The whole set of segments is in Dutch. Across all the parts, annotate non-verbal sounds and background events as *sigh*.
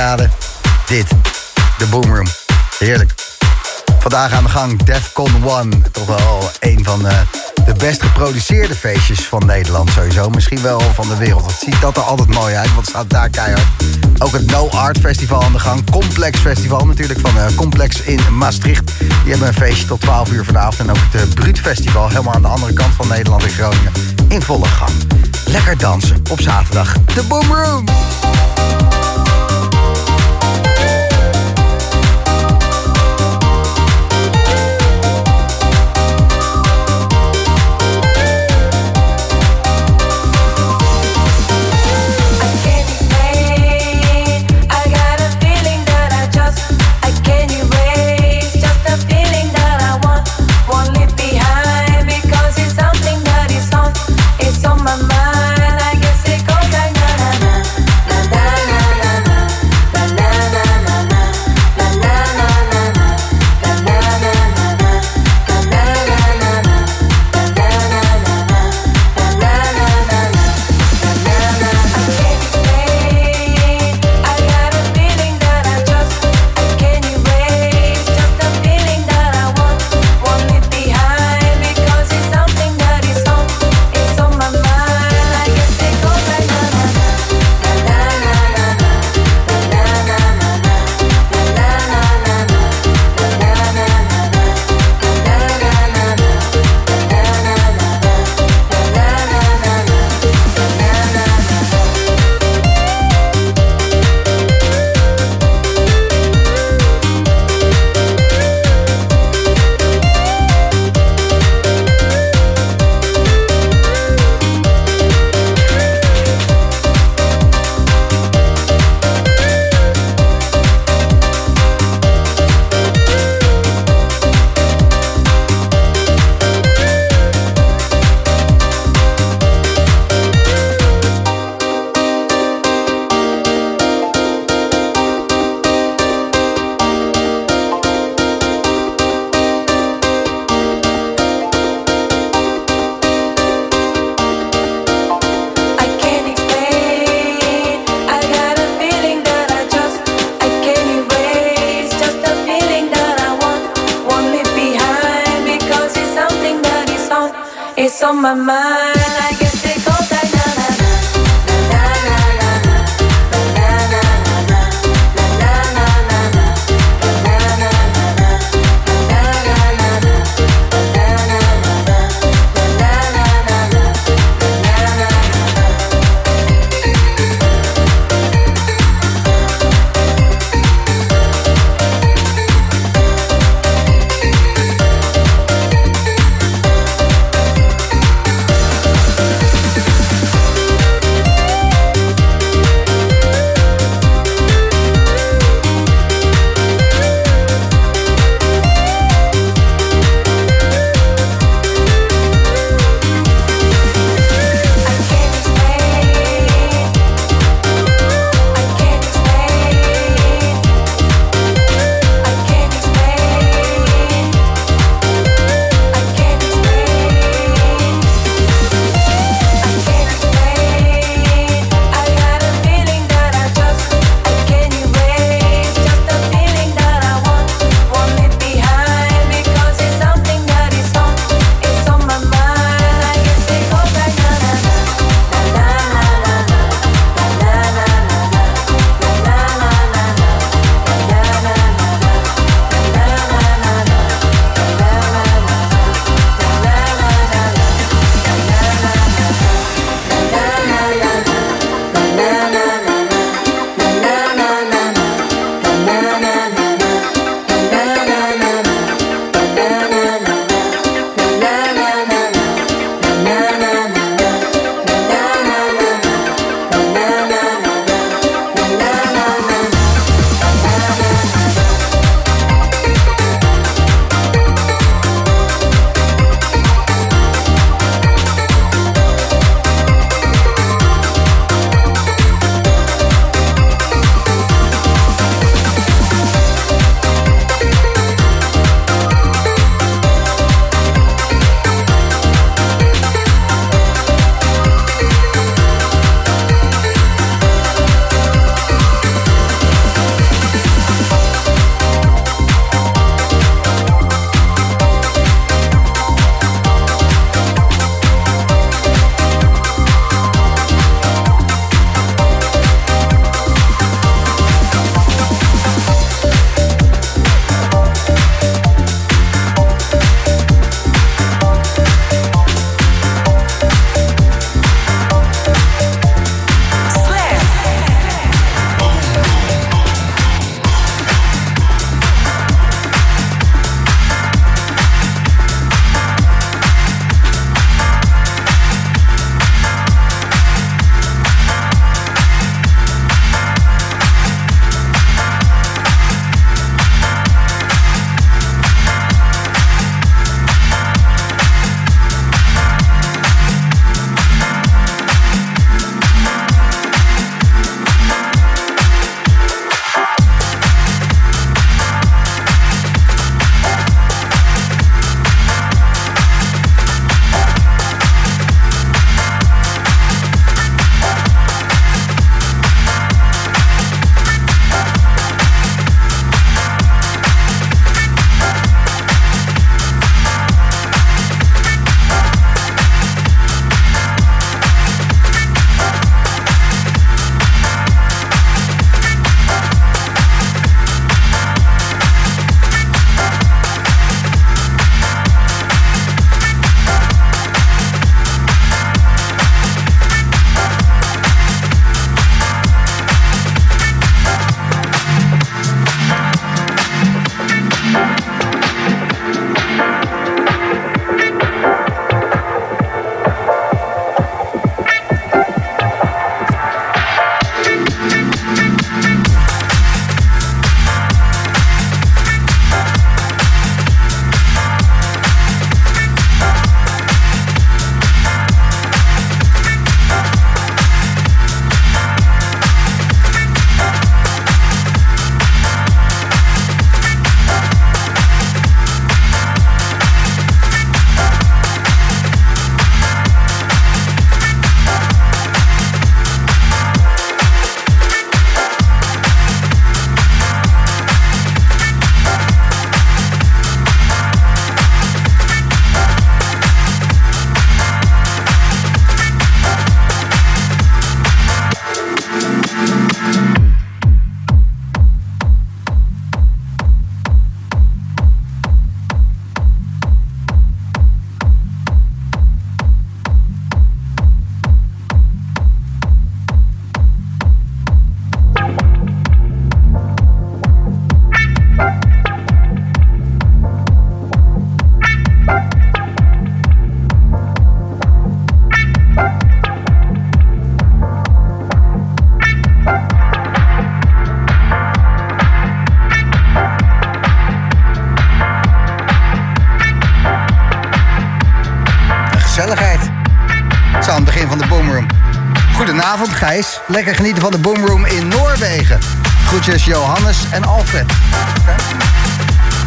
Dit, de Boom Room. Heerlijk. Vandaag aan de gang Defcon One. Toch wel een van de, de best geproduceerde feestjes van Nederland sowieso. Misschien wel van de wereld. Wat ziet dat er altijd mooi uit, want staat daar keihard. Ook het No Art Festival aan de gang. Complex Festival natuurlijk van uh, Complex in Maastricht. Die hebben een feestje tot 12 uur vanavond. En ook het uh, Bruut Festival helemaal aan de andere kant van Nederland in Groningen. In volle gang. Lekker dansen op zaterdag. De Boom Room. my Lekker genieten van de Boomroom in Noorwegen. Groetjes Johannes en Alfred.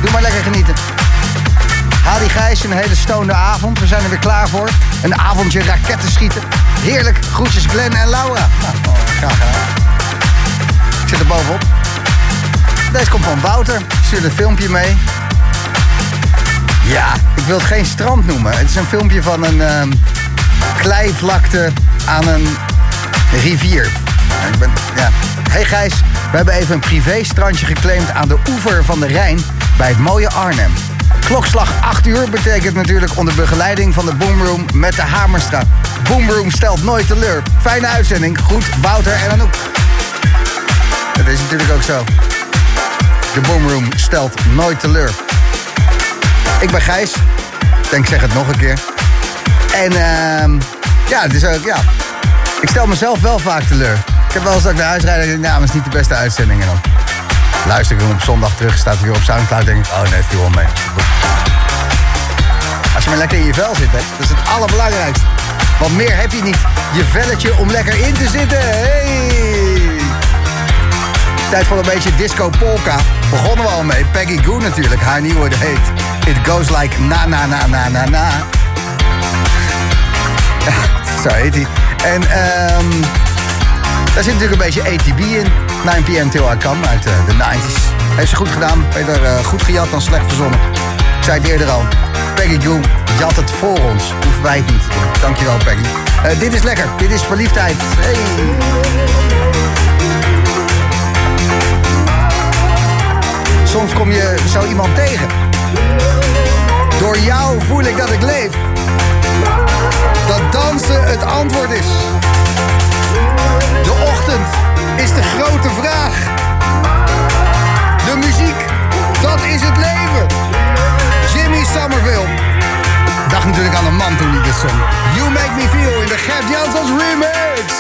Doe maar lekker genieten. Hadi Gijs, een hele stonende avond. We zijn er weer klaar voor. Een avondje raketten schieten. Heerlijk. Groetjes Glenn en Laura. Nou, graag gedaan. Ik zit er bovenop. Deze komt van Wouter. Stuur een filmpje mee. Ja, ik wil het geen strand noemen. Het is een filmpje van een uh, kleivlakte aan een rivier. Ik ben. Hey Gijs, we hebben even een privéstrandje geclaimd aan de oever van de Rijn bij het mooie Arnhem. Klokslag 8 uur betekent natuurlijk onder begeleiding van de Boomroom met de Hamerstra. Boomroom stelt nooit teleur. Fijne uitzending. Goed, Wouter en Anouk. Dat is natuurlijk ook zo. De Boomroom stelt nooit teleur. Ik ben Gijs. Denk, zeg het nog een keer. En uh, ja, het is ook, ja. Ik stel mezelf wel vaak teleur. Ik heb wel eens dat ik naar huis rijd en denk, nou, dat is niet de beste uitzending. En dan luister ik hem op zondag terug, staat hij weer op Soundcloud. denk ik, oh nee, viel wel mee. Als je maar lekker in je vel zit, hè, dat is het allerbelangrijkste. Want meer heb je niet. Je velletje om lekker in te zitten. Hey! Tijd voor een beetje disco polka. Begonnen we al mee. Peggy Goo natuurlijk. Haar nieuwe heet It Goes Like Na Na Na Na Na Na. *laughs* Zo heet hij. En um, daar zit natuurlijk een beetje ATB in. 9 p.m. Till I Come uit uh, de 90s. Heeft ze goed gedaan. Beter uh, goed gejat dan slecht verzonnen. Ik zei het eerder al. Peggy Goo jat het voor ons. Hoeven wij het niet. Dankjewel Peggy. Uh, dit is lekker. Dit is verliefdheid. Hey. Soms kom je zo iemand tegen. Door jou voel ik dat ik leef. Dat dansen het antwoord is. De ochtend is de grote vraag. De muziek, dat is het leven. Jimmy Somerville. Dacht natuurlijk aan een man toen hij dit zong. You Make Me Feel in de Gert Jansons remix.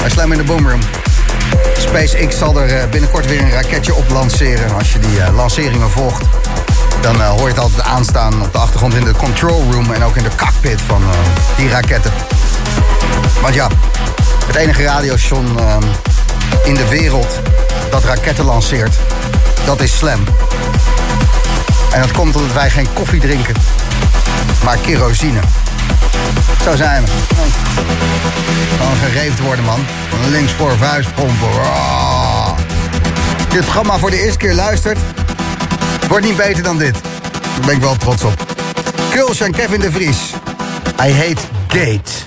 Wij slaan in de boomroom. SpaceX zal er eh, binnenkort weer een raketje op lanceren. Als je die uh, lanceringen volgt, dan uh, hoor je het altijd aanstaan op de achtergrond in de control room en ook in de cockpit van die raketten. Want ja, het enige radiostation ehm, in de wereld dat raketten lanceert, dat is Slam. En dat komt omdat wij geen koffie drinken, maar kerosine. Zo zijn we. Gewoon gereefd worden, man. Links voor vuist pompen. Oh. Dit programma voor de eerste keer luistert. Wordt niet beter dan dit. Daar ben ik wel trots op. Kuls en Kevin de Vries. Hij heet Gate.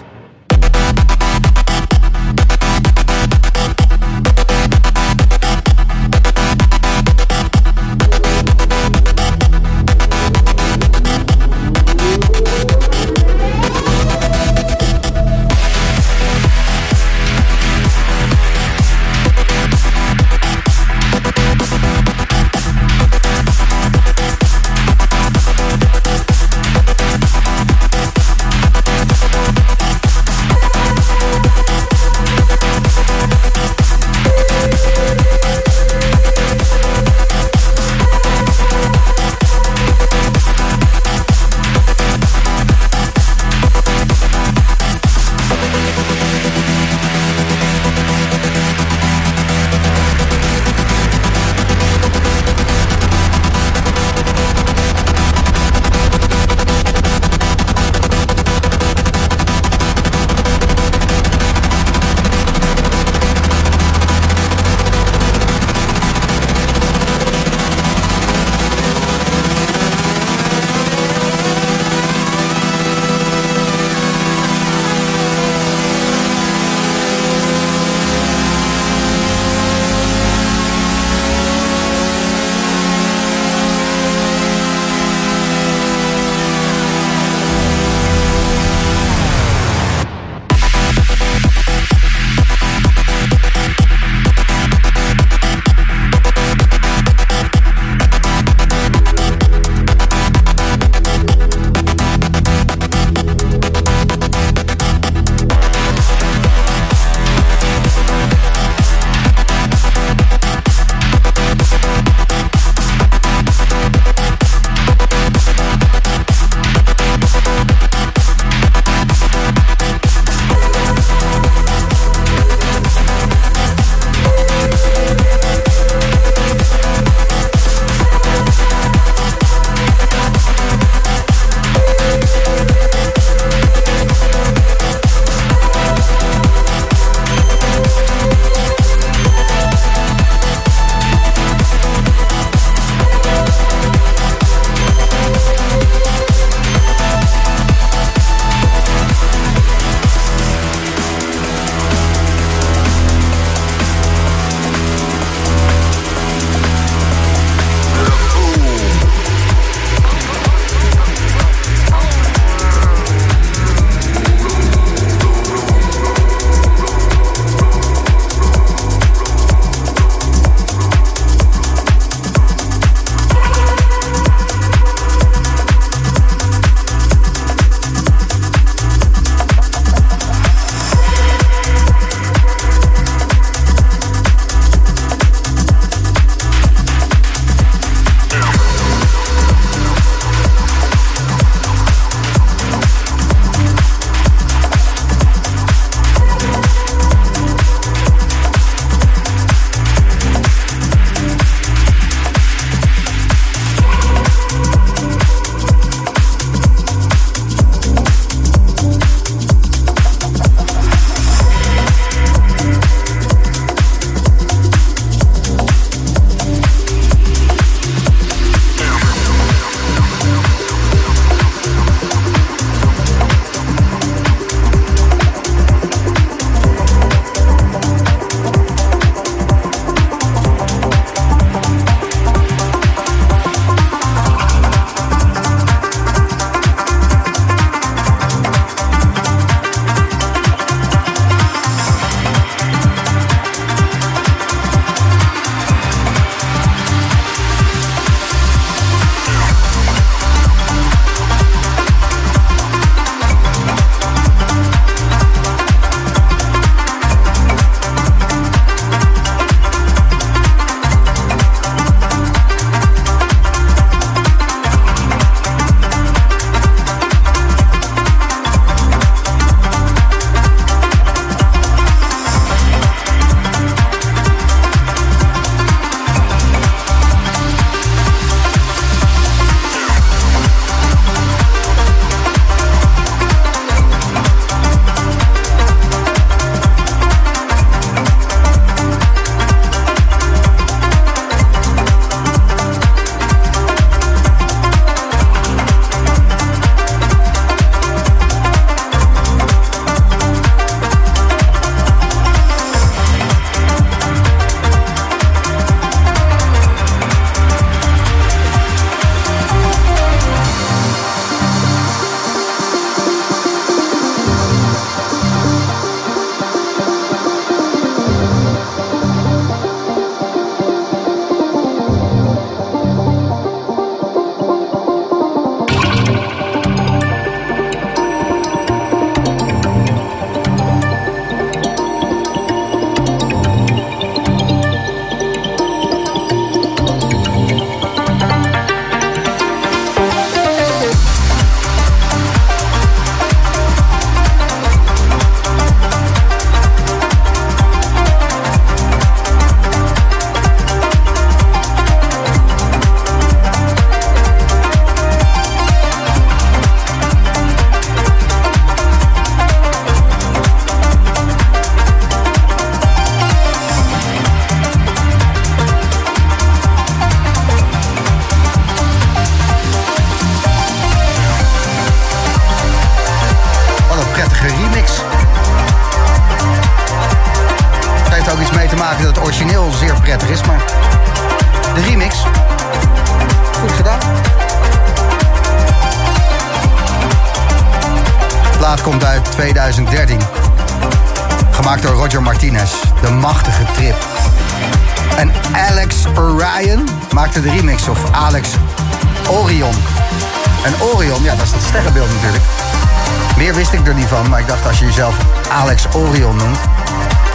Orion noemt,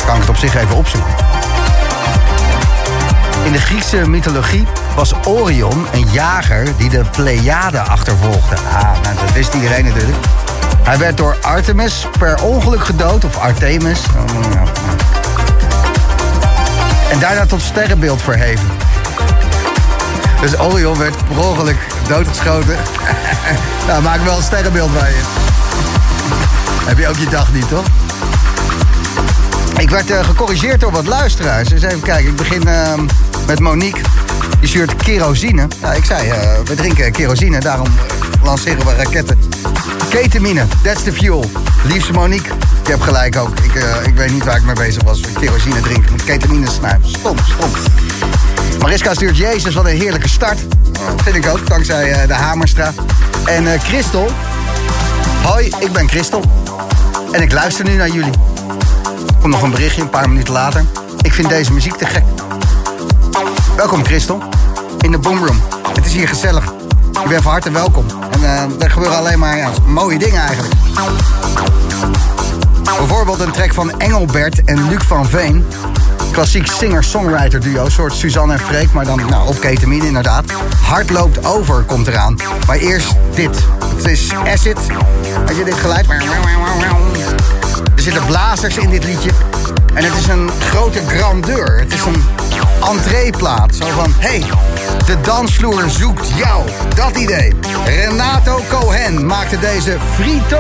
kan ik het op zich even opzoeken. In de Griekse mythologie was Orion een jager die de Pleiade achtervolgde. Ah, nou, dat wist iedereen natuurlijk. Hij werd door Artemis per ongeluk gedood, of Artemis. En daarna tot sterrenbeeld verheven. Dus Orion werd per ongeluk doodgeschoten. *laughs* nou, maak wel een sterrenbeeld bij je. Heb je ook je dag niet, toch? Ik werd uh, gecorrigeerd door wat luisteraars. Dus even kijken, ik begin uh, met Monique. Die stuurt kerosine. Nou, ik zei, uh, we drinken kerosine, daarom lanceren we raketten. Ketamine, that's the fuel. Liefste Monique, ik heb gelijk ook. Ik, ik weet niet waar ik mee bezig was. Kerosine drinken met ketamine snuiven. Stom, stom. Mariska stuurt Jezus, wat een heerlijke start. vind ik ook, dankzij de Hamerstra. En Christel. Hoi, ik ben Christel. En ik luister nu naar jullie. Komt nog een berichtje, een paar minuten later. Ik vind deze muziek te gek. Welkom Christel, in de Boomroom. Het is hier gezellig. Je bent van harte welkom. En uh, er gebeuren alleen maar ja, mooie dingen eigenlijk. Bijvoorbeeld een track van Engelbert en Luc van Veen. Klassiek singer-songwriter duo, soort Suzanne en Freek, maar dan nou, op ketamine inderdaad. Hart loopt over komt eraan. Maar eerst dit. Het is Acid. Heb je dit geluid? Er zitten blazers in dit liedje. En het is een grote grandeur. Het is een entreeplaat. Zo van, hey, de dansvloer zoekt jou. Dat idee. Renato Cohen maakte deze frito.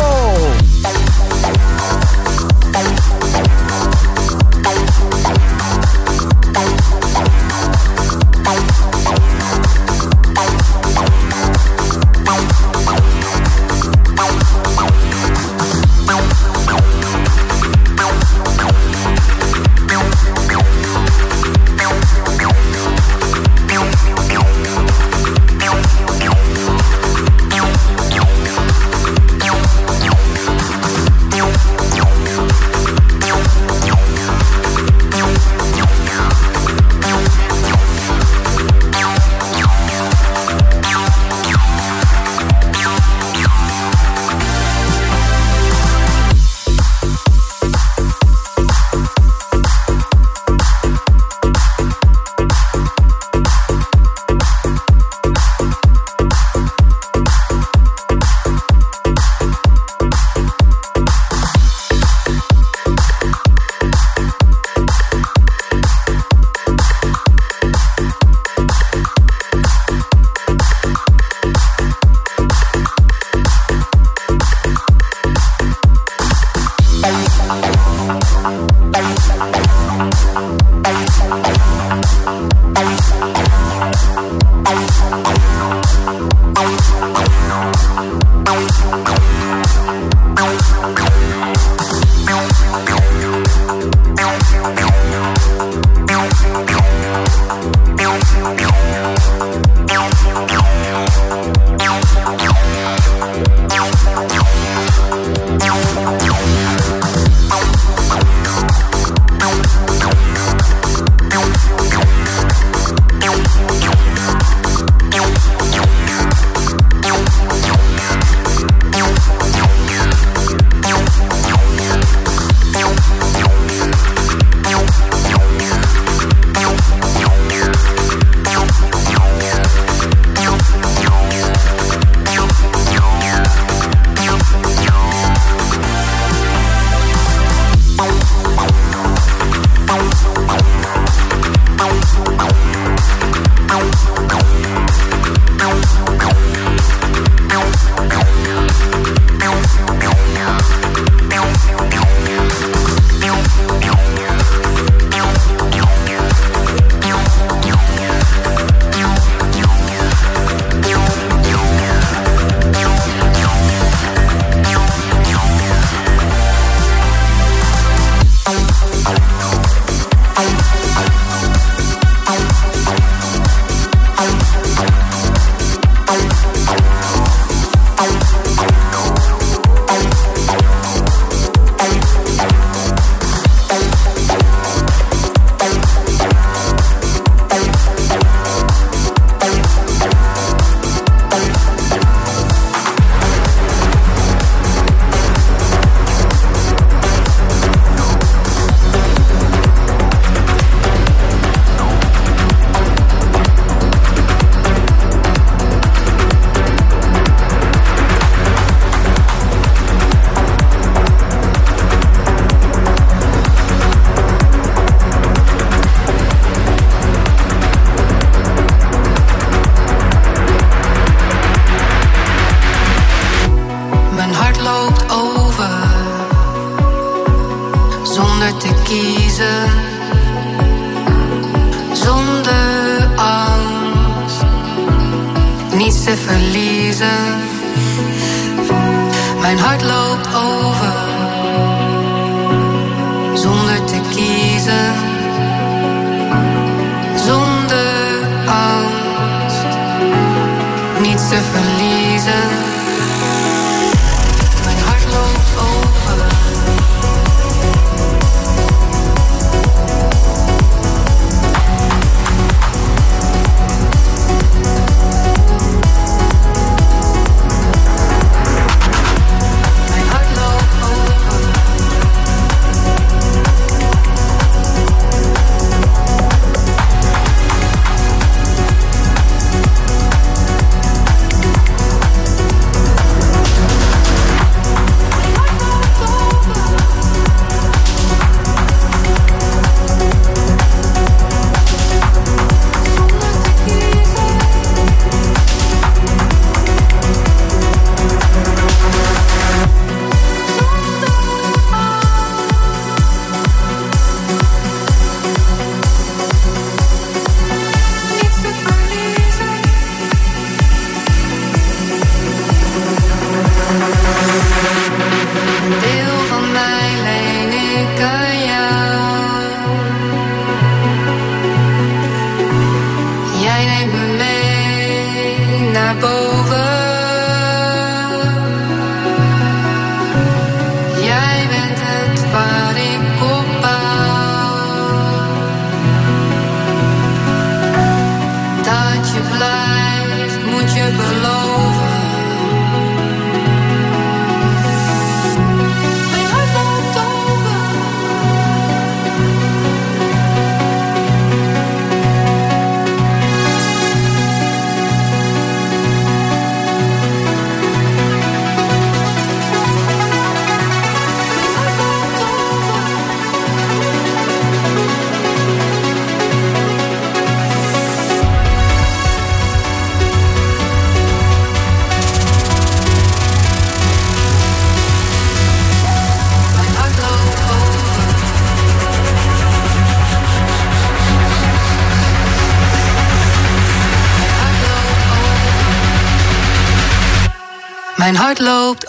Loopt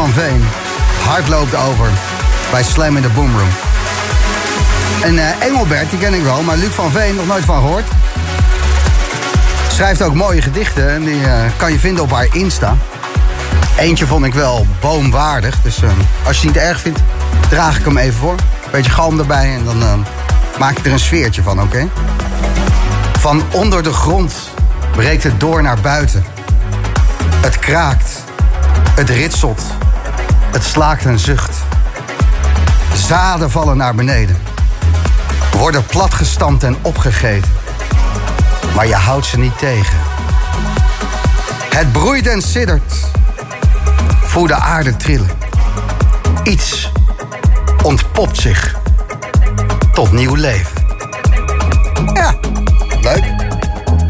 van Veen. Hart loopt over. Bij Slam in de Boomroom. En uh, Engelbert, die ken ik wel, maar Luc van Veen nog nooit van gehoord. Schrijft ook mooie gedichten en die uh, kan je vinden op haar Insta. Eentje vond ik wel boomwaardig, dus uh, als je het niet erg vindt, draag ik hem even voor. Beetje galm erbij en dan maak ik er een sfeertje van, oké? Van onder de grond breekt het door naar buiten. Het kraakt, het ritselt, het slaakt een zucht. Zaden vallen naar beneden, worden platgestampt en opgegeten. Maar je houdt ze niet tegen. Het broeit en siddert. Voel de aarde trillen. Iets ontpopt zich tot nieuw leven. Ja, leuk.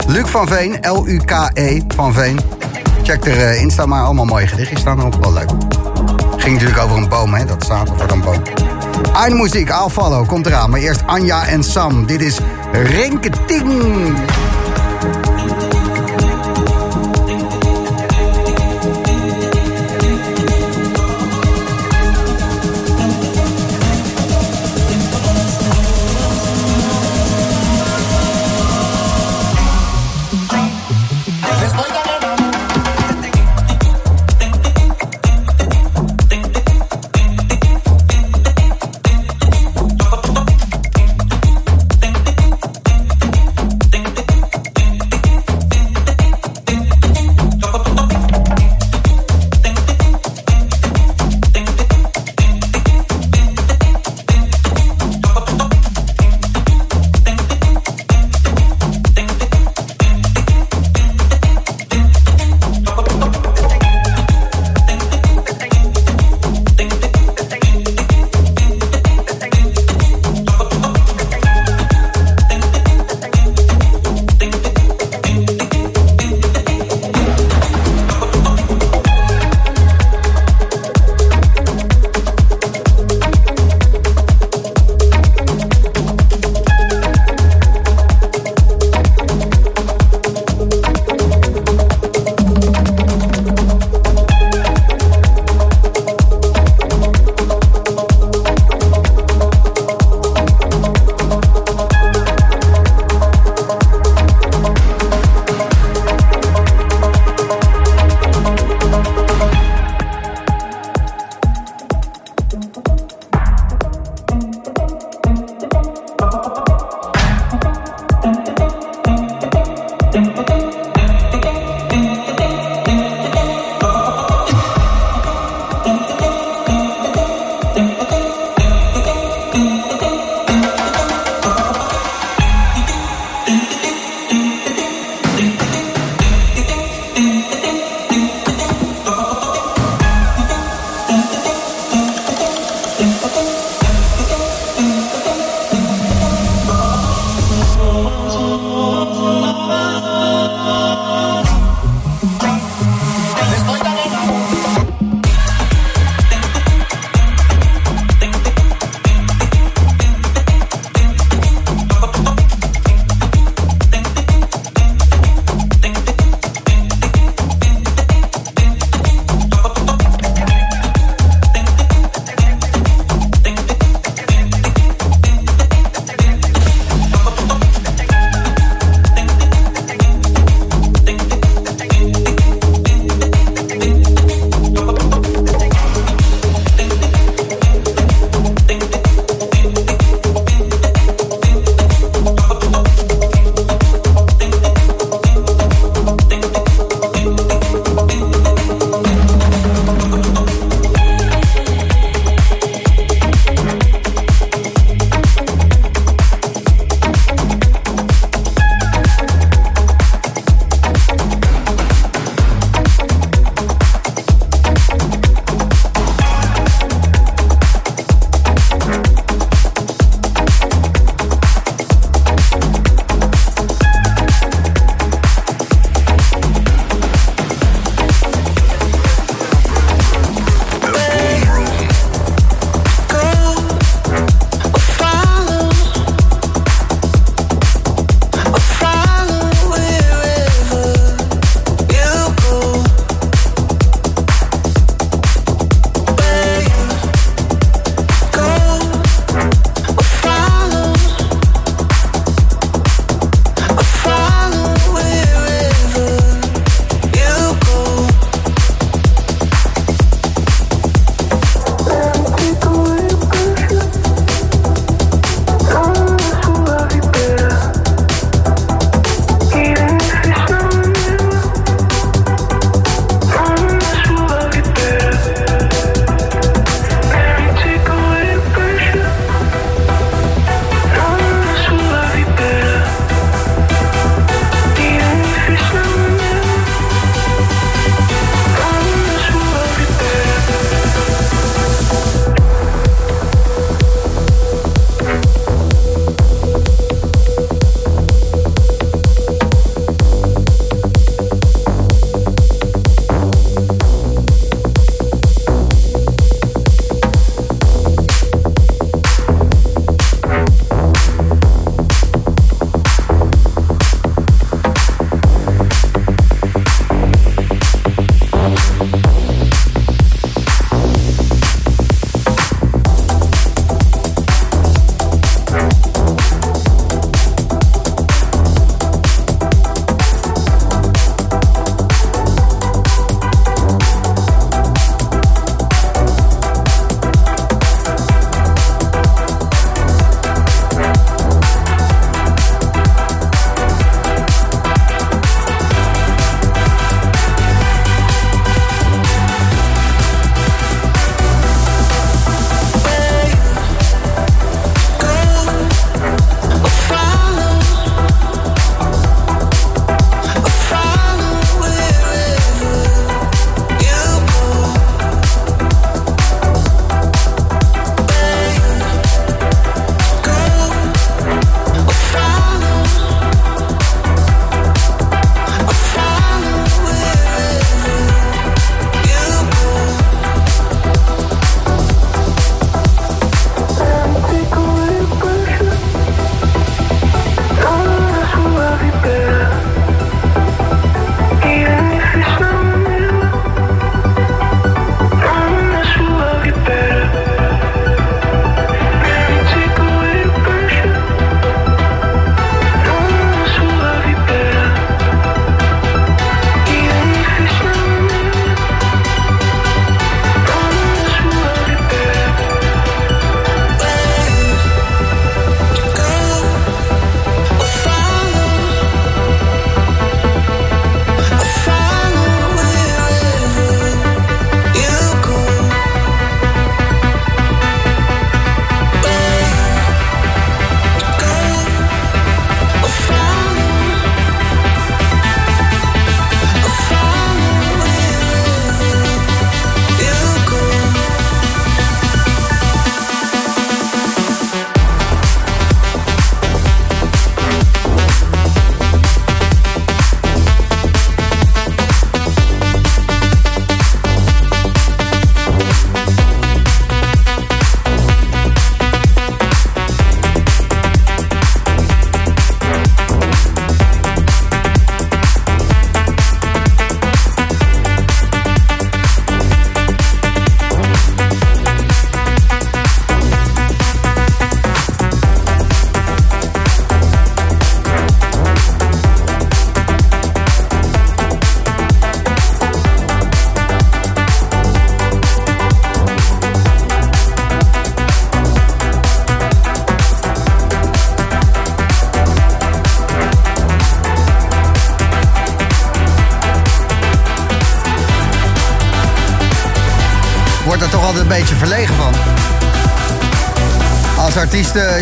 Luc van Veen, L-U-K-E van Veen. Check er uh, Insta maar. Allemaal mooie gedichtjes staan erop. Wel leuk. Ging natuurlijk over een boom, hè. Dat staat over een boom. Eindmuziek, I'll follow, komt eraan. Maar eerst Anja en Sam. Dit is Rinketing.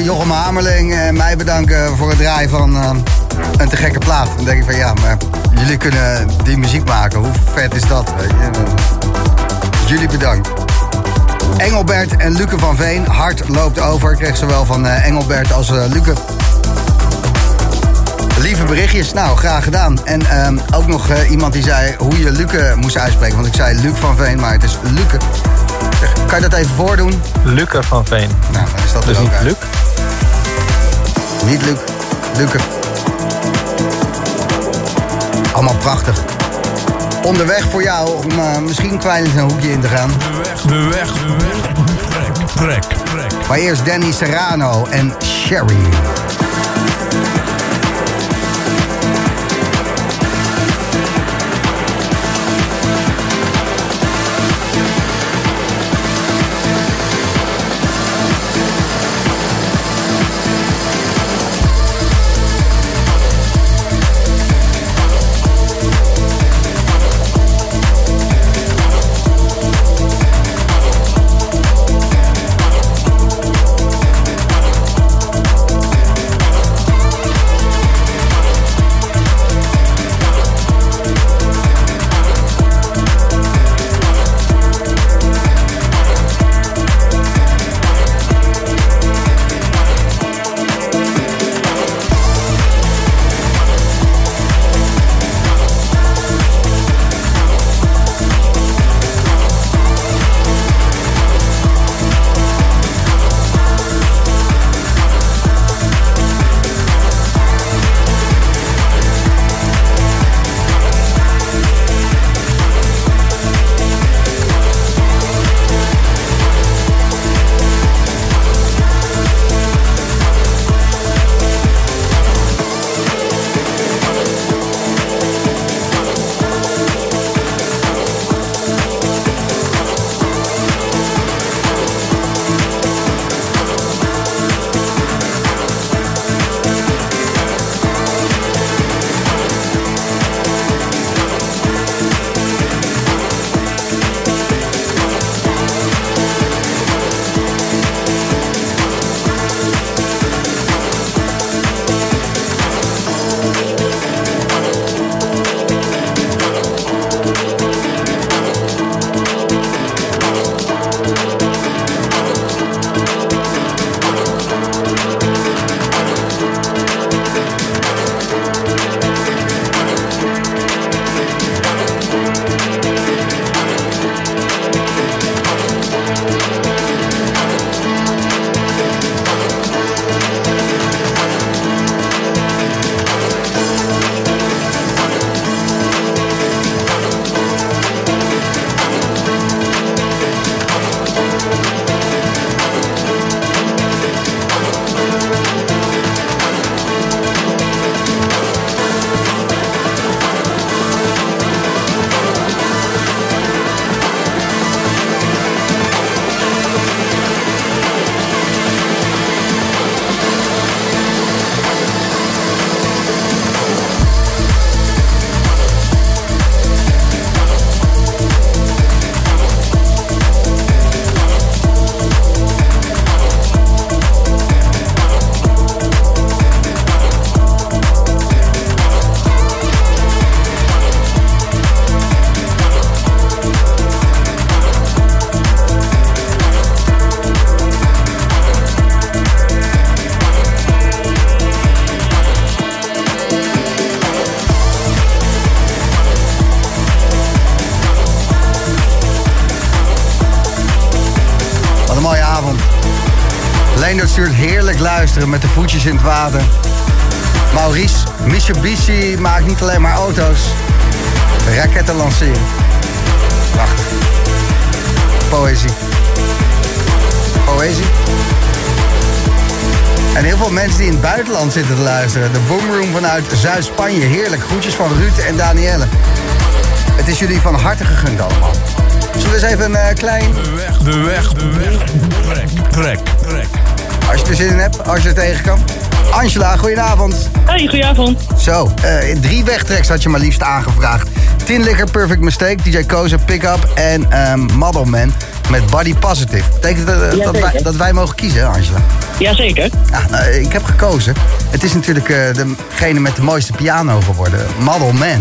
Jochem Hamerling en mij bedanken voor het draaien van uh, een te gekke plaat. Dan denk ik van ja, maar jullie kunnen die muziek maken. Hoe vet is dat? Jullie bedankt. Engelbert en Luke van Veen. Hart loopt over. Ik kreeg zowel van uh, Engelbert als uh, Luke. Lieve berichtjes. Nou, graag gedaan. En uh, ook nog iemand die zei hoe je Luke moest uitspreken. Want ik zei Luc van Veen, maar het is Luke. Kan je dat even voordoen? Luke van Veen. Nou, dan is dat dus er ook niet uit. Luc? Niet Luc. Luke. Allemaal prachtig. Onderweg voor jou om uh, misschien kwijlend een hoekje in te gaan. De weg, de weg, de weg. Trek, trek, trek. Maar eerst Danny Serrano en Sherry. Met de voetjes in het water. Maurice, Mitsubishi maakt niet alleen maar auto's. Raketten lanceren. Prachtig. Poëzie. Poëzie. En heel veel mensen die in het buitenland zitten te luisteren. De Boomroom vanuit Zuid-Spanje. Heerlijk. Groetjes van Ruud en Danielle. Het is jullie van harte gegund allemaal. Zullen we eens even een uh, klein... De weg, de weg, de weg. Trek, trek, trek. Je er zin in hebt, als je er tegen kan. Angela, goedenavond. Hey, goedenavond. Zo, uh, drie wegtreks had je maar liefst aangevraagd. Tin Liquor, Perfect Mistake, DJ Koza, Pick Up en um, Model Man met Body Positive. Betekent dat, uh, Ja, dat, wij, zeker. dat wij mogen kiezen, Angela? Jazeker. Ja, nou, ik heb gekozen. Het is natuurlijk eh, degene met de mooiste piano geworden. Model Man.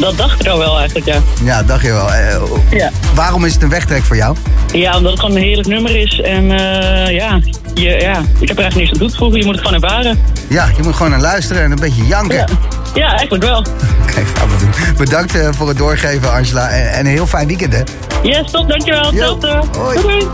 Dat dacht ik al wel eigenlijk, ja. Ja, dacht je wel. Eh, Ja, waarom is het een wegtrek voor jou? ja omdat het gewoon een heerlijk nummer is. En eh, ja, je, ja, ik heb er eigenlijk niks aan toe te voegen. Je moet het gewoon ervaren. Ja, je moet gewoon naar luisteren en een beetje janken. Ja, ja eigenlijk wel. *laughs* Oké, gaan we doen. Bedankt eh, voor het doorgeven, Angela. En, en een heel fijn weekend, hè? Yes, top, dankjewel. Jo, Hetzelfde. hoi. Doei,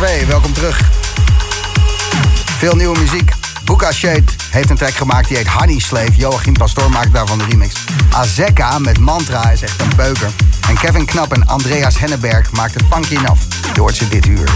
2, welkom terug. Veel nieuwe muziek. Buka Shade heeft een track gemaakt die heet Honey Slave. Joachim Pastoor maakt daarvan de remix. Azeka met Mantra is echt een beuker. En Kevin Knap en Andreas Henneberg maakt het funky enough. Je hoort ze dit uur.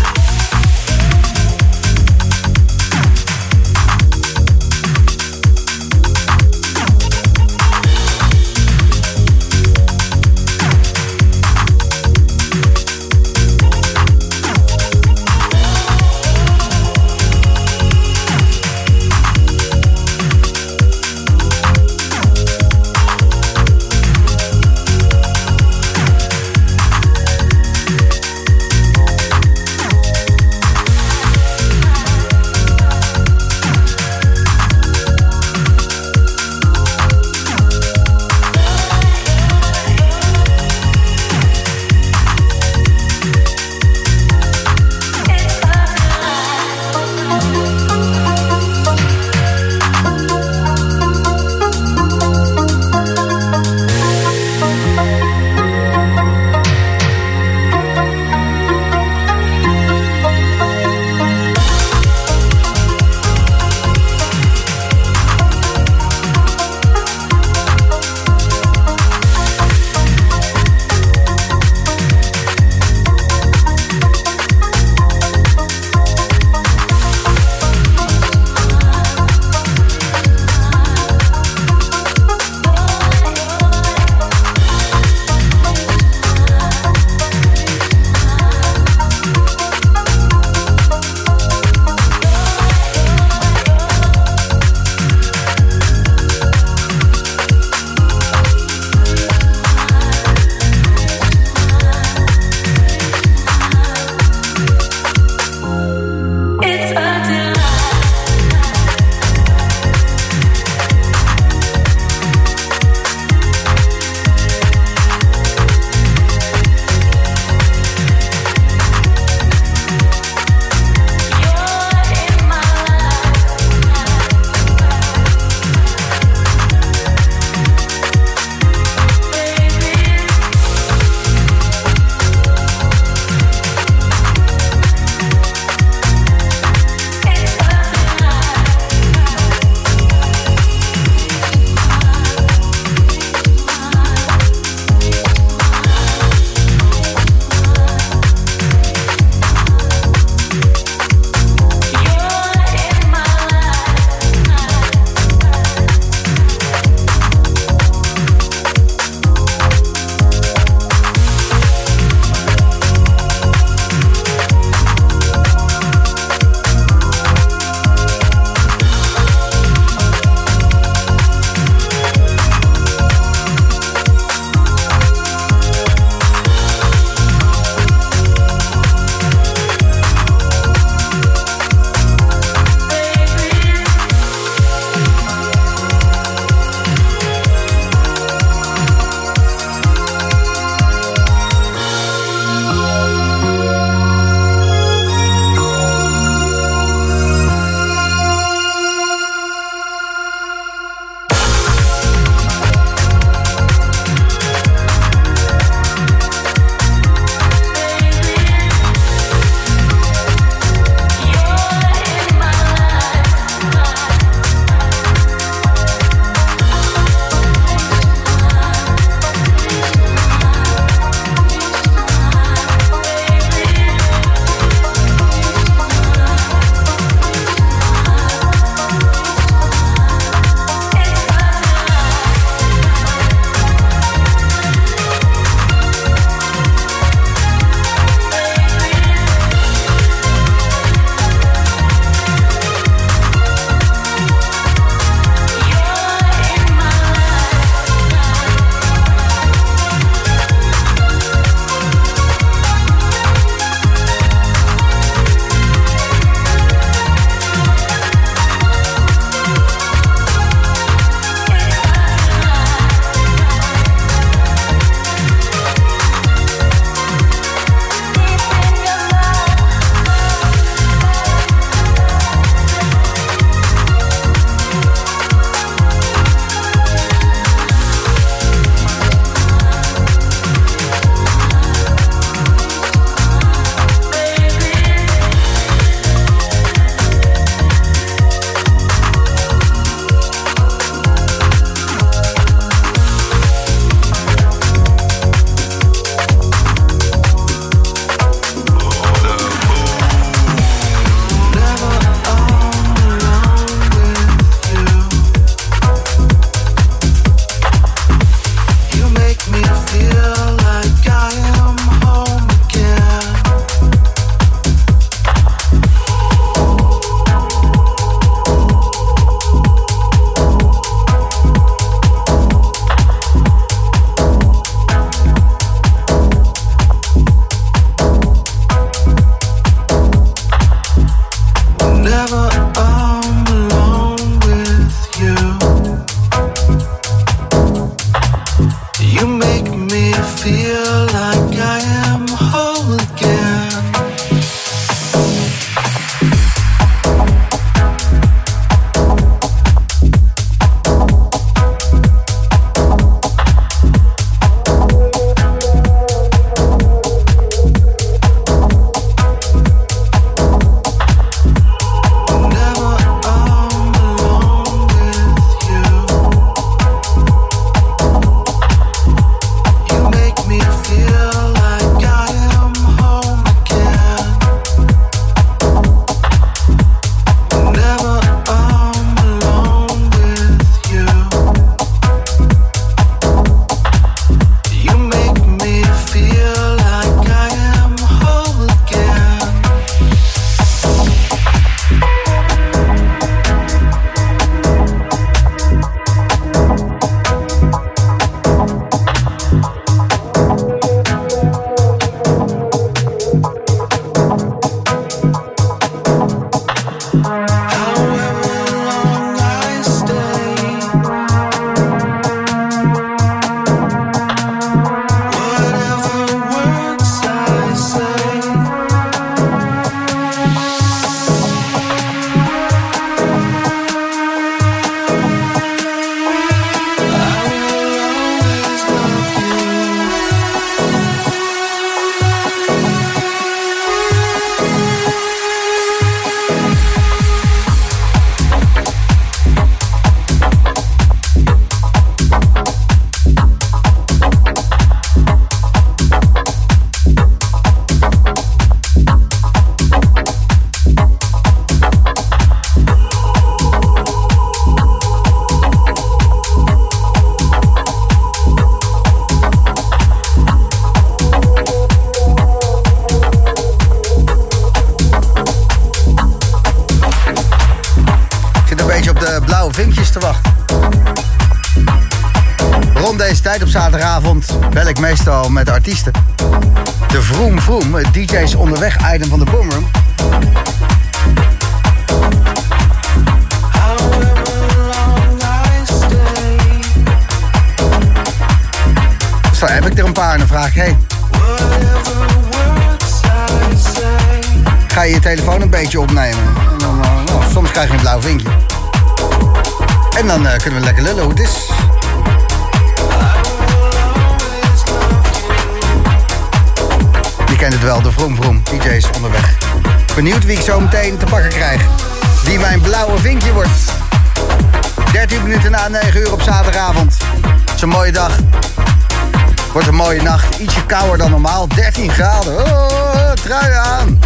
Mooie nacht. Ietsje kouder dan normaal. 13 graden. Oh, trui aan.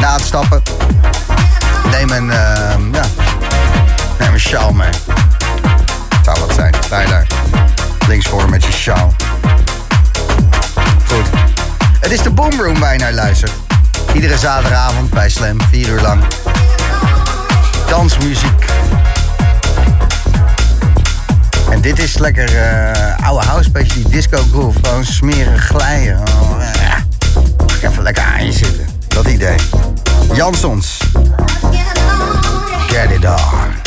Na het stappen. Neem een, uh, ja, neem een sjaal mee. Zou wat zijn. Sta. Links voor met je sjaal. Goed. Het is de Boomroom waar je naar luistert. Iedere zaterdagavond bij Slam, 4 uur lang. Dansmuziek. Dit is lekker uh, oude house, beetje die disco groove. Gewoon smeren glijden. Oh, ja. Even lekker aan je zitten. Dat idee. Jansons. Get it on.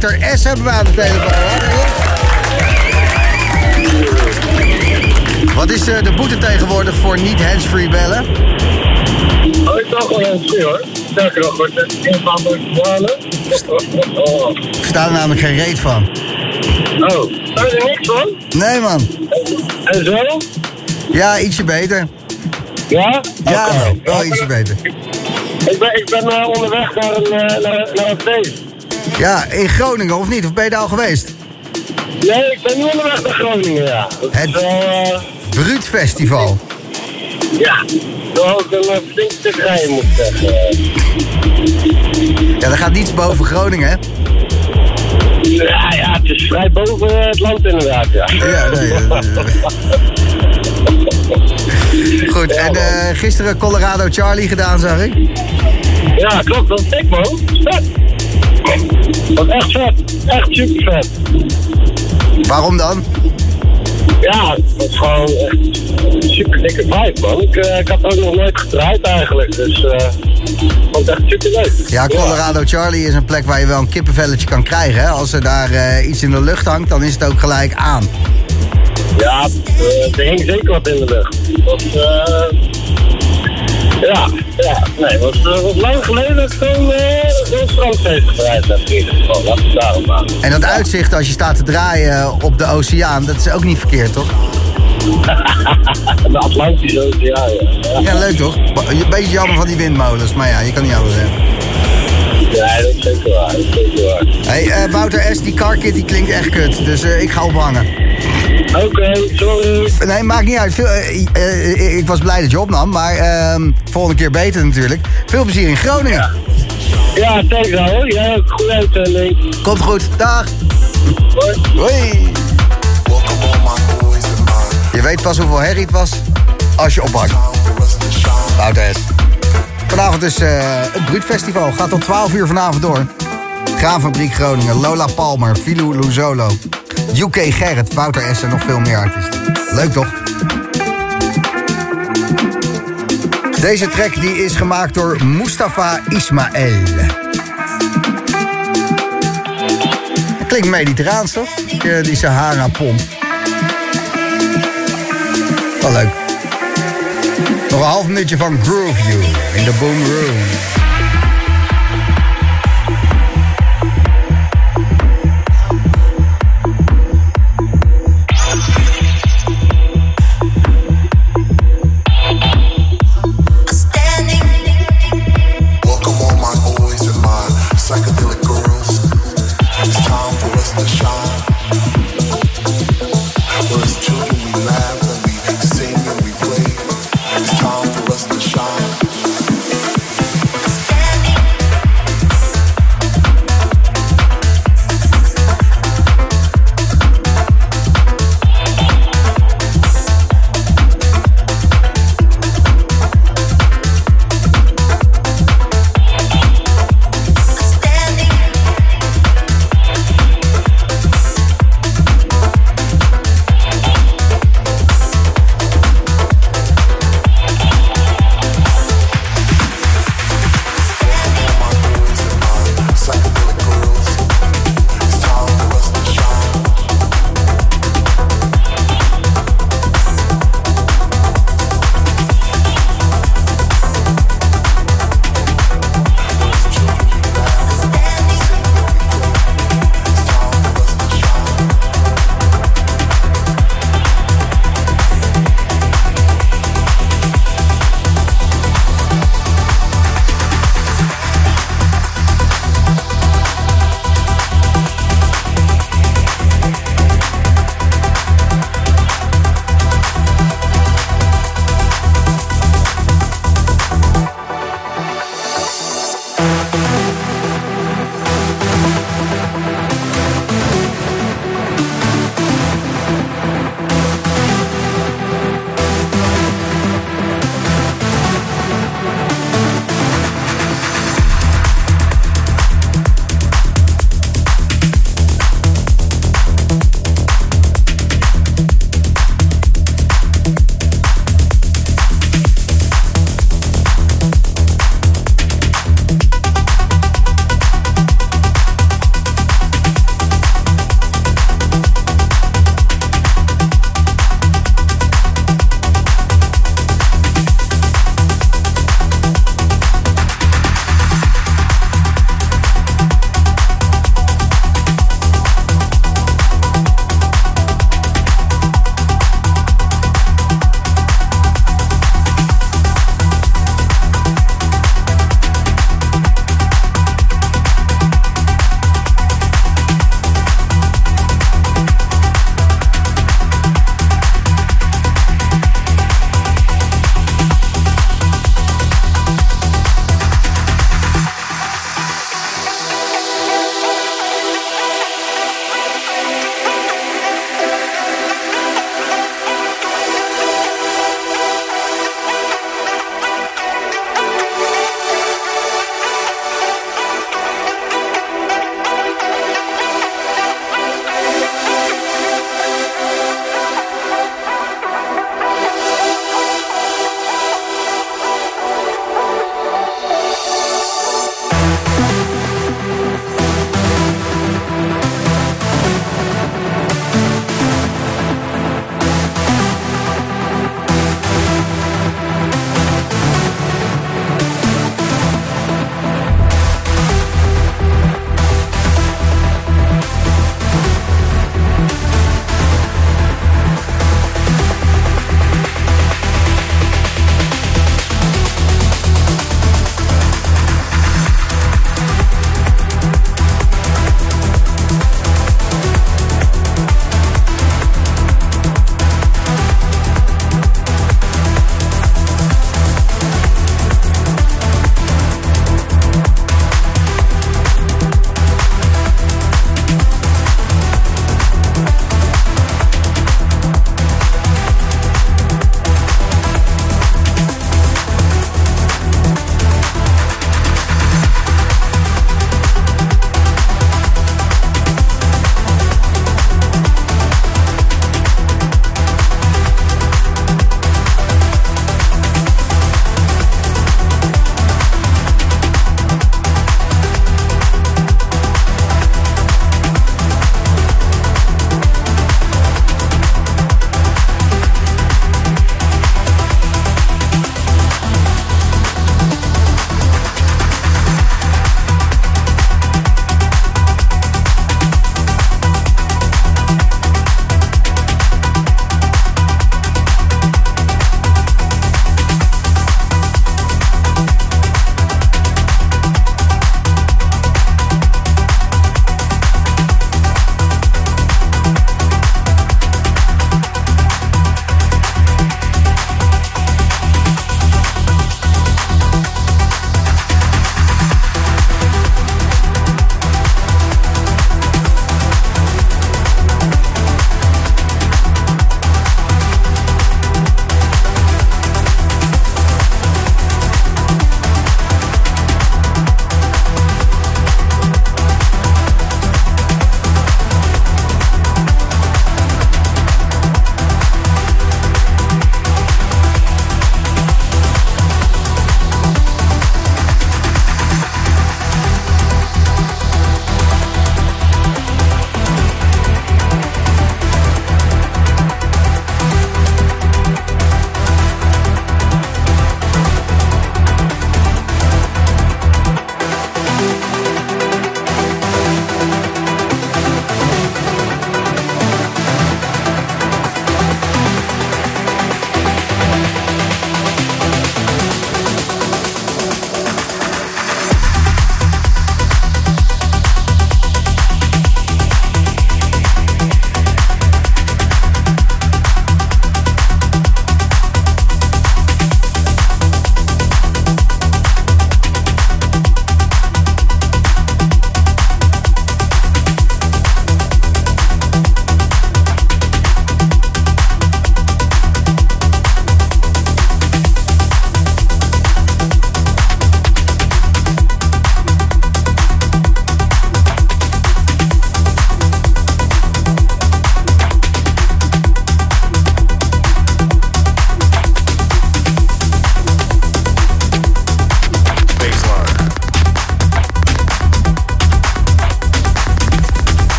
Wouter S. hebben we aan de telefoon. Wat is eh, de boete tegenwoordig voor niet handsfree bellen? Oh, ik dacht wel eens zien hoor. Sterker nog, wordt het een van de. Ik sta er namelijk geen reet van. Oh, daar er niks van? Nee man. En zo? Ja, ietsje beter. Ja? Ja, Oké. wel ietsje beter. Ik ben, ik ben eh, onderweg naar een, eh, naar, naar een feest. Ja, in Groningen of niet? Of ben je daar al geweest? Nee, ik ben nu onderweg naar Groningen, ja. Dat Het- is wel, eh, Bruut Festival. ja, wel ook een uh, flink stuk rijden moet ik zeggen. Ja, daar gaat niets boven Groningen, hè? Ja, ja, het is vrij boven het land inderdaad, ja. Ja, nee. eh, *laughs* Goed, en eh, gisteren Colorado Charlie gedaan, zag ik. Ja, klopt, dat is dik man. Dat is echt vet. Echt super vet. Waarom dan? Ja, dat is gewoon echt een super dikke vibe man. Ik, eh, ik had ook nog nooit gedraaid eigenlijk, dus eh vond het echt super leuk. Ja, Colorado Charlie is een plek waar je wel een kippenvelletje kan krijgen. Hè? Als er daar eh, iets in de lucht hangt, dan is het ook gelijk aan. Ja, er hing zeker wat in de lucht. Dat, eh ja, ja, nee, het was, was lang geleden dat ik zo'n aan. En dat uitzicht als je staat te draaien op de oceaan, dat is ook niet verkeerd, toch? *laughs* De Atlantische Oceaan, ja. Ja, leuk toch? Een beetje jammer van die windmolens, maar ja, je kan niet alles hebben. Ja, dat is zeker waar. Dat is zeker waar. Hey, eh, Wouter S., die carkit die klinkt echt kut, dus eh, ik ga ophangen. Oké, sorry. Nee, maakt niet uit. Veel, eh, ik was blij dat je opnam, maar ehm, volgende keer beter natuurlijk. Veel plezier in Groningen. Ja, thanks hoor. Jij ook goed uitzending. Komt goed, dag. Hoi. Hoi. Je weet pas hoeveel herrie het was als je ophangt. Wouter S. Vanavond is eh, het Bruut Festival. Gaat tot 12 uur vanavond door. Graanfabriek Groningen, Lola Palmer, Filou Luzolo, UK Gerrit, Wouter S. en nog veel meer artiesten. Leuk toch? Deze track die is gemaakt door Mustafa Ismail. Klinkt mediterraans toch? Die, die Sahara-pomp. Wel leuk. Nog een half minuutje van Groove You in de Boom Room.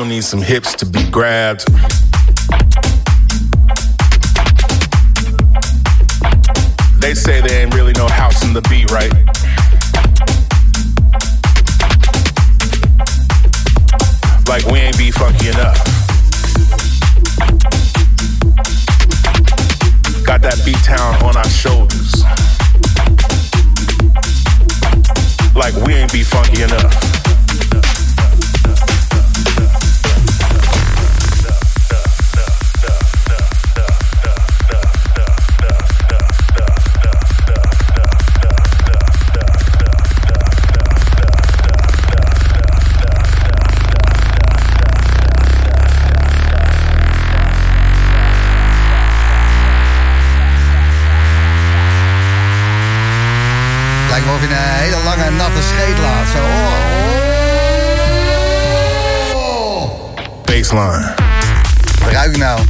I'm gonna need some hips to be grabbed. They say there ain't really no house in the beat, right? Like we ain't be funky enough. Got that beat town on our shoulders. Like we ain't be funky enough. Baseline. Wat ruik ik nou?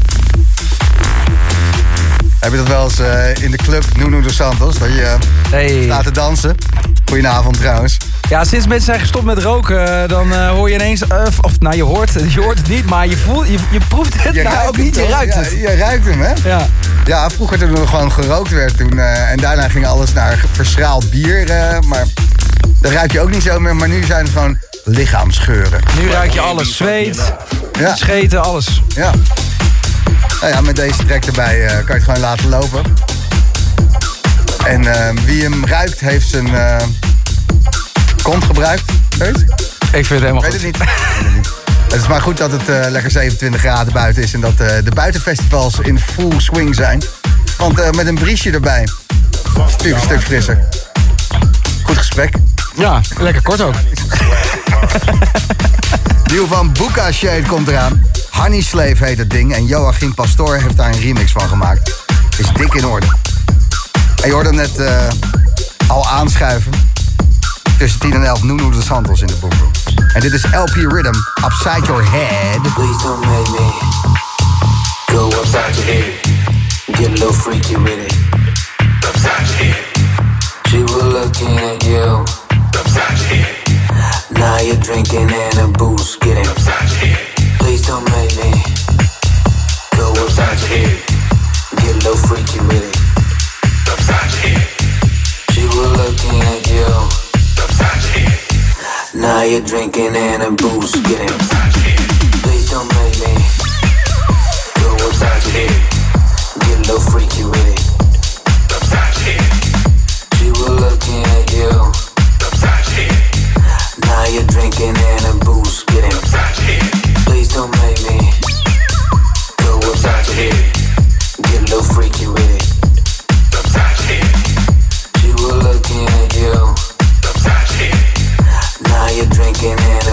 Heb je dat wel eens eh, in de club Nuno dos Santos? Dat je eh, Hey. staat te dansen. Goedenavond trouwens. Ja, sinds mensen zijn gestopt met roken, eh, dan eh, hoor je ineens... of nou, je hoort, *laughs* je hoort het niet, maar je, voelt, je, je proeft het nou ook niet. Je ruikt ja, het. Je ruikt hem, hè? Ja. Ja, vroeger toen er gewoon gerookt werd. Toen, eh, en daarna ging alles naar verschraald bier. maar dat ruik je ook niet zo meer. Maar nu zijn het gewoon lichaamsgeuren. Nu ruik je alles. Zweet, Ja, scheten, alles. ja. Nou ja, met deze track erbij eh, kan je het gewoon laten lopen. En eh, wie hem ruikt, heeft zijn eh, kont gebruikt. Weet? Ik vind het helemaal Weet goed. het niet. Weet het niet. Het is maar goed dat het eh, lekker 27 graden buiten is en dat eh, de buitenfestivals in full swing zijn. Want eh, met een briesje erbij is het natuurlijk een stuk frisser. Goed gesprek. Ja, lekker kort ook. *laughs* Nieuw van Buka Shade komt eraan. Honey Slave heet het ding en Joachim Pastoor heeft daar een remix van gemaakt. Is dik in orde. En je hoorde hem net eh, al aanschuiven. Tussen 10 en 11 Nuno de Santos in de boomroom. En dit is LP Rhythm, Upside Your Head. Please don't make me go upside your head. Get a little freaky with it. Upside your. She was looking at you. Upside your head. Now you're drinking and a booze getting. Please don't make me go upside your head. Get a little freaky with it. She was looking at you. Now you're drinking and a booze getting. Please don't make me go upside your head. Get a little freaky with it. Now you're drinking and a. Please don't make me. Get a little freaky with it. Looking. Now you're drinking and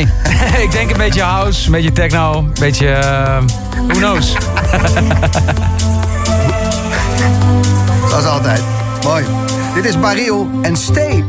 *laughs* ik denk een beetje house, een beetje techno, een beetje... eh, who knows? *laughs* Zoals altijd. Mooi. Dit is Baril en Stay.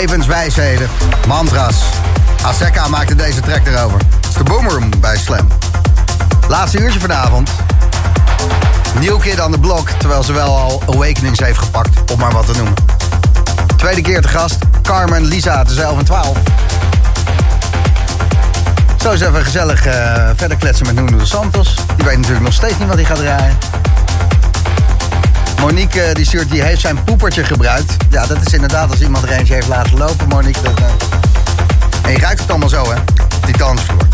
Levenswijsheden, mantra's. Aseka maakte deze track erover. Het is de Boomroom bij Slam. Laatste uurtje vanavond. New Kid on the Block, terwijl ze wel al Awakenings heeft gepakt, om maar wat te noemen. Tweede keer te gast, Carmen Lisa tussen 11 en 12. Zo eens even gezellig eh, verder kletsen met Nuno de Santos. Die weet natuurlijk nog steeds niet wat hij gaat draaien. Monique eh, die stuurt, die heeft zijn poepertje gebruikt. Ja, dat is inderdaad als iemand er eentje heeft laten lopen, Monique. Eh, En je ruikt het allemaal zo, hè? Die dansvloer.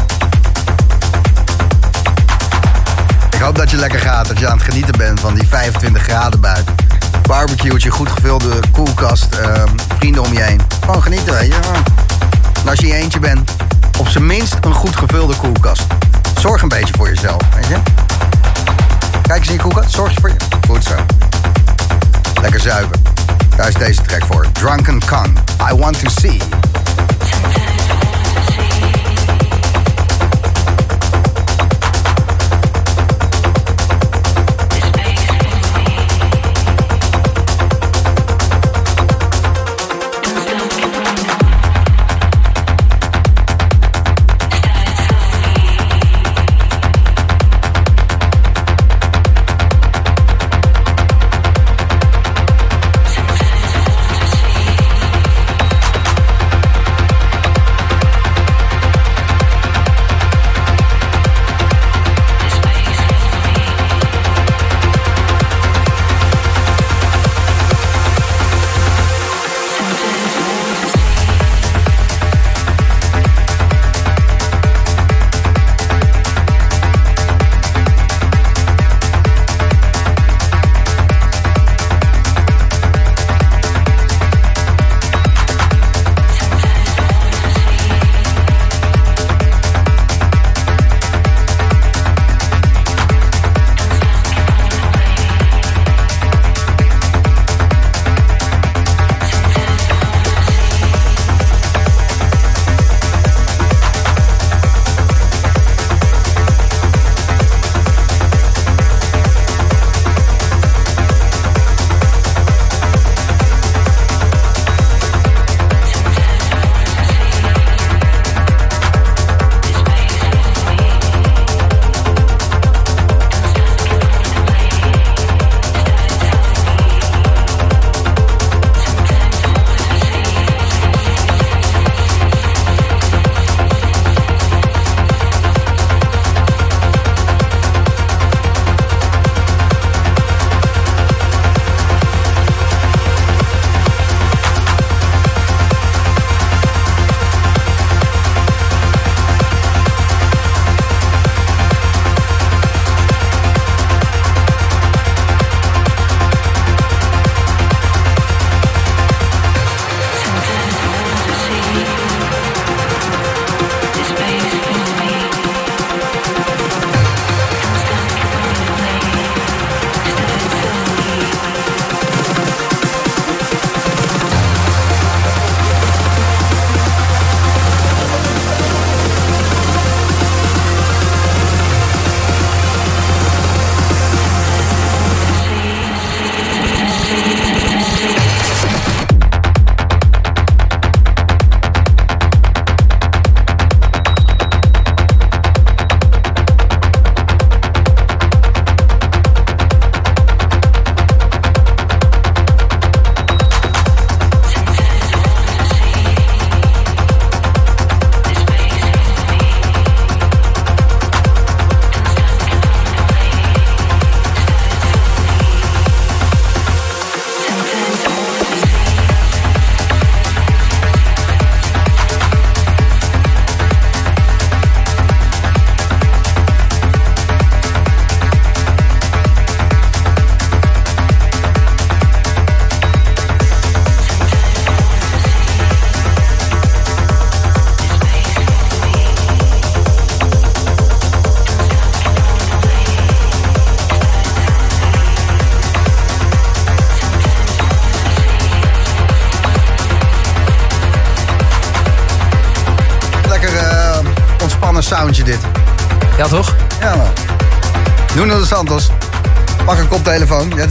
Ik hoop dat je lekker gaat, dat je aan het genieten bent van die 25 graden buiten. Barbecue'tje, goed gevulde koelkast, ehm, vrienden om je heen. Gewoon genieten, weet je. Als je in je eentje bent, op zijn minst een goed gevulde koelkast. Zorg een beetje voor jezelf, weet je. Kijk eens in je koelkast, zorg je voor je. Goed zo. Lekker zuipen. Daar is deze track voor. Drunken Kong. I want to see.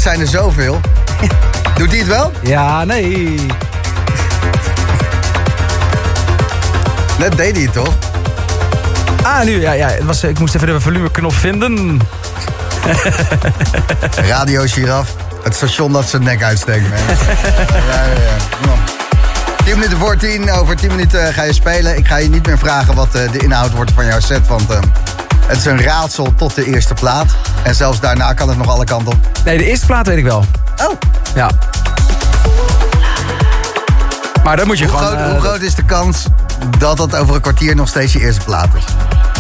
Zijn er zoveel. *laughs* Doet die het wel? Ja, nee. Net deed hij het toch? Ah, nu, ja, ja. Het was, ik moest even de volumeknop vinden. *laughs* Radio Giraf. Het station dat zijn nek uitsteekt, man. *laughs* ja, ja, ja. Kom op. 10 minuten voor 10. Over 10 minuten ga je spelen. Ik ga je niet meer vragen wat eh, de inhoud wordt van jouw set. Want eh, het is een raadsel tot de eerste plaat. En zelfs daarna kan het nog alle kanten op. Nee, de eerste plaat weet ik wel. Oh. Ja. Maar dan moet je Hoe gewoon... groot, eh, hoe groot is de kans dat dat over een kwartier nog steeds je eerste plaat is?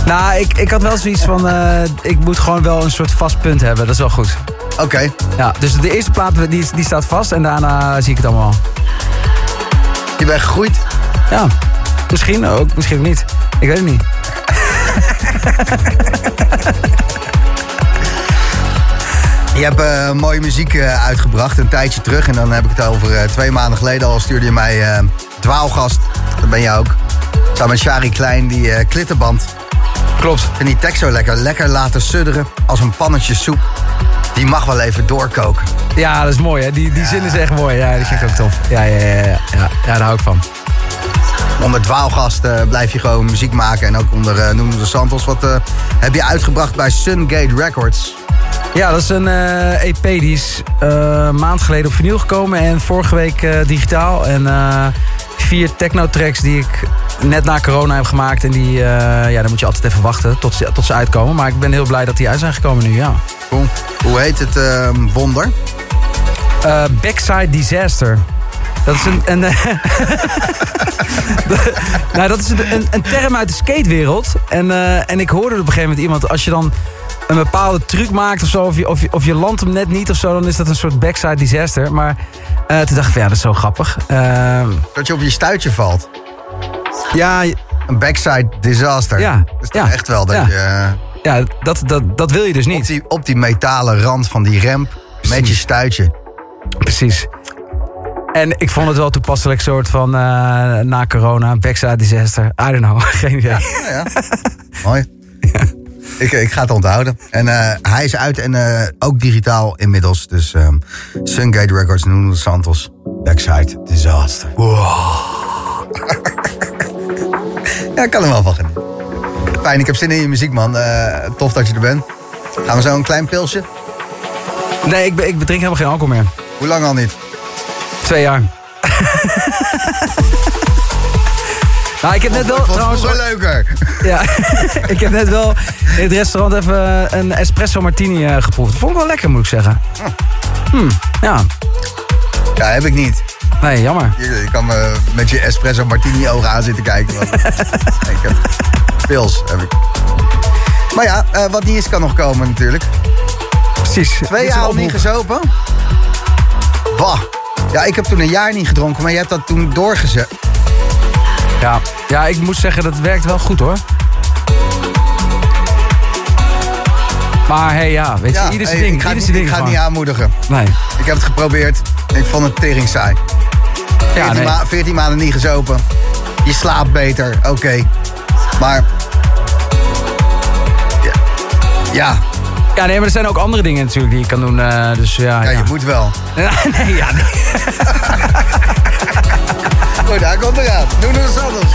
Nou, ik, ik had wel zoiets van... eh, ik moet gewoon wel een soort vast punt hebben. Dat is wel goed. Oké. Ja, dus de eerste plaat die, die staat vast en daarna zie ik het allemaal. Je bent gegroeid. Ja, misschien ook, misschien ook niet. Ik weet het niet. *laughs* Je hebt eh, mooie muziek eh, uitgebracht een tijdje terug. En dan heb ik het over eh, twee maanden geleden al stuurde je mij Dwaalgast. Dat ben jij ook. Samen met Shari Klein, die klittenband. Klopt. Vind die tekst zo lekker. Lekker laten sudderen als een pannetje soep. Die mag wel even doorkoken. Ja, dat is mooi hè. Die, die zin is echt mooi. Ja, die vind ik ook tof. Ja, ja, ja, ja, ja. ja daar hou ik van. Onder Dwaalgast blijf je gewoon muziek maken. En ook onder uh, Noem de Santos. Wat heb je uitgebracht bij Sungate Records? Ja, dat is een eh, EP die is eh, een maand geleden op vinyl gekomen en vorige week eh, digitaal. En vier techno-tracks die ik net na corona heb gemaakt. En die, ja, dan moet je altijd even wachten tot ze, tot ze uitkomen. Maar ik ben heel blij dat die uit zijn gekomen nu, ja. Cool. Hoe heet het eh, wonder? Backside Disaster. Dat is een. een *laughs* nou, dat is een, een, term uit de skatewereld. En, en ik hoorde op een gegeven moment iemand. Als je dan een bepaalde truc maakt of zo. Of je, of je, of je landt hem net niet of zo. Dan is dat een soort backside disaster. Maar eh, toen dacht ik van ja, dat is zo grappig. Ehm, Dat je op je stuitje valt. ja, Een backside disaster. Ja, Dat is ja, echt wel dat ja. je eh, ja dat, dat, dat wil je dus op niet. die, op die metalen rand van die ramp met je stuitje. Precies. En ik vond het wel toepasselijk soort van eh, na corona, backside disaster. I don't know, *laughs* geen idee. Ja, ja. Mooi. Ik, ik ga het onthouden. En eh, hij is uit en eh, ook digitaal inmiddels. Dus ehm Sungate Records, Nuno Santos, Backside Disaster. *laughs* ja, ik kan er wel van genieten. Fijn, ik heb zin in je muziek, man. Eh, tof dat je er bent. Gaan we zo een klein pilsje? Nee, ik, ik drink helemaal geen alcohol meer. Hoe lang al niet? Twee jaar. *laughs* nou, ik heb net wel Vond trouwens... vroeger leuker. Ja, *laughs* ik heb net wel in het restaurant even een espresso martini eh, geproefd. Vond ik wel lekker, moet ik zeggen. Hmm, ja. Ja, heb ik niet. Nee, jammer. Je, je kan me met je espresso martini ogen aan zitten kijken. want- *laughs* ik heb pils, heb ik. Maar ja, eh, wat niet is kan nog komen natuurlijk. Precies. Twee jaar al niet gezopen? Bah. Ja, ik heb toen een jaar niet gedronken, maar je hebt dat toen doorgezet. Ja. ja, ik moet zeggen, dat werkt wel goed hoor. Maar hey, ja, weet je, Ja, ieder zijn hey, ding. ik ga, ieder het, niet- ik ga het niet aanmoedigen. Nee. Ik heb het geprobeerd. Ik vond het tering saai. 14, nee. ma- 14 maanden niet gezopen. Je slaapt beter, oké. Maar... Ja. ja, Ja, nee, maar er zijn ook andere dingen natuurlijk die je kan doen. eh, dus ja, ja, ja. je moet wel. *laughs* nee, ja, nee. *laughs* Goed, daar komt eraan. Doe nog eens anders.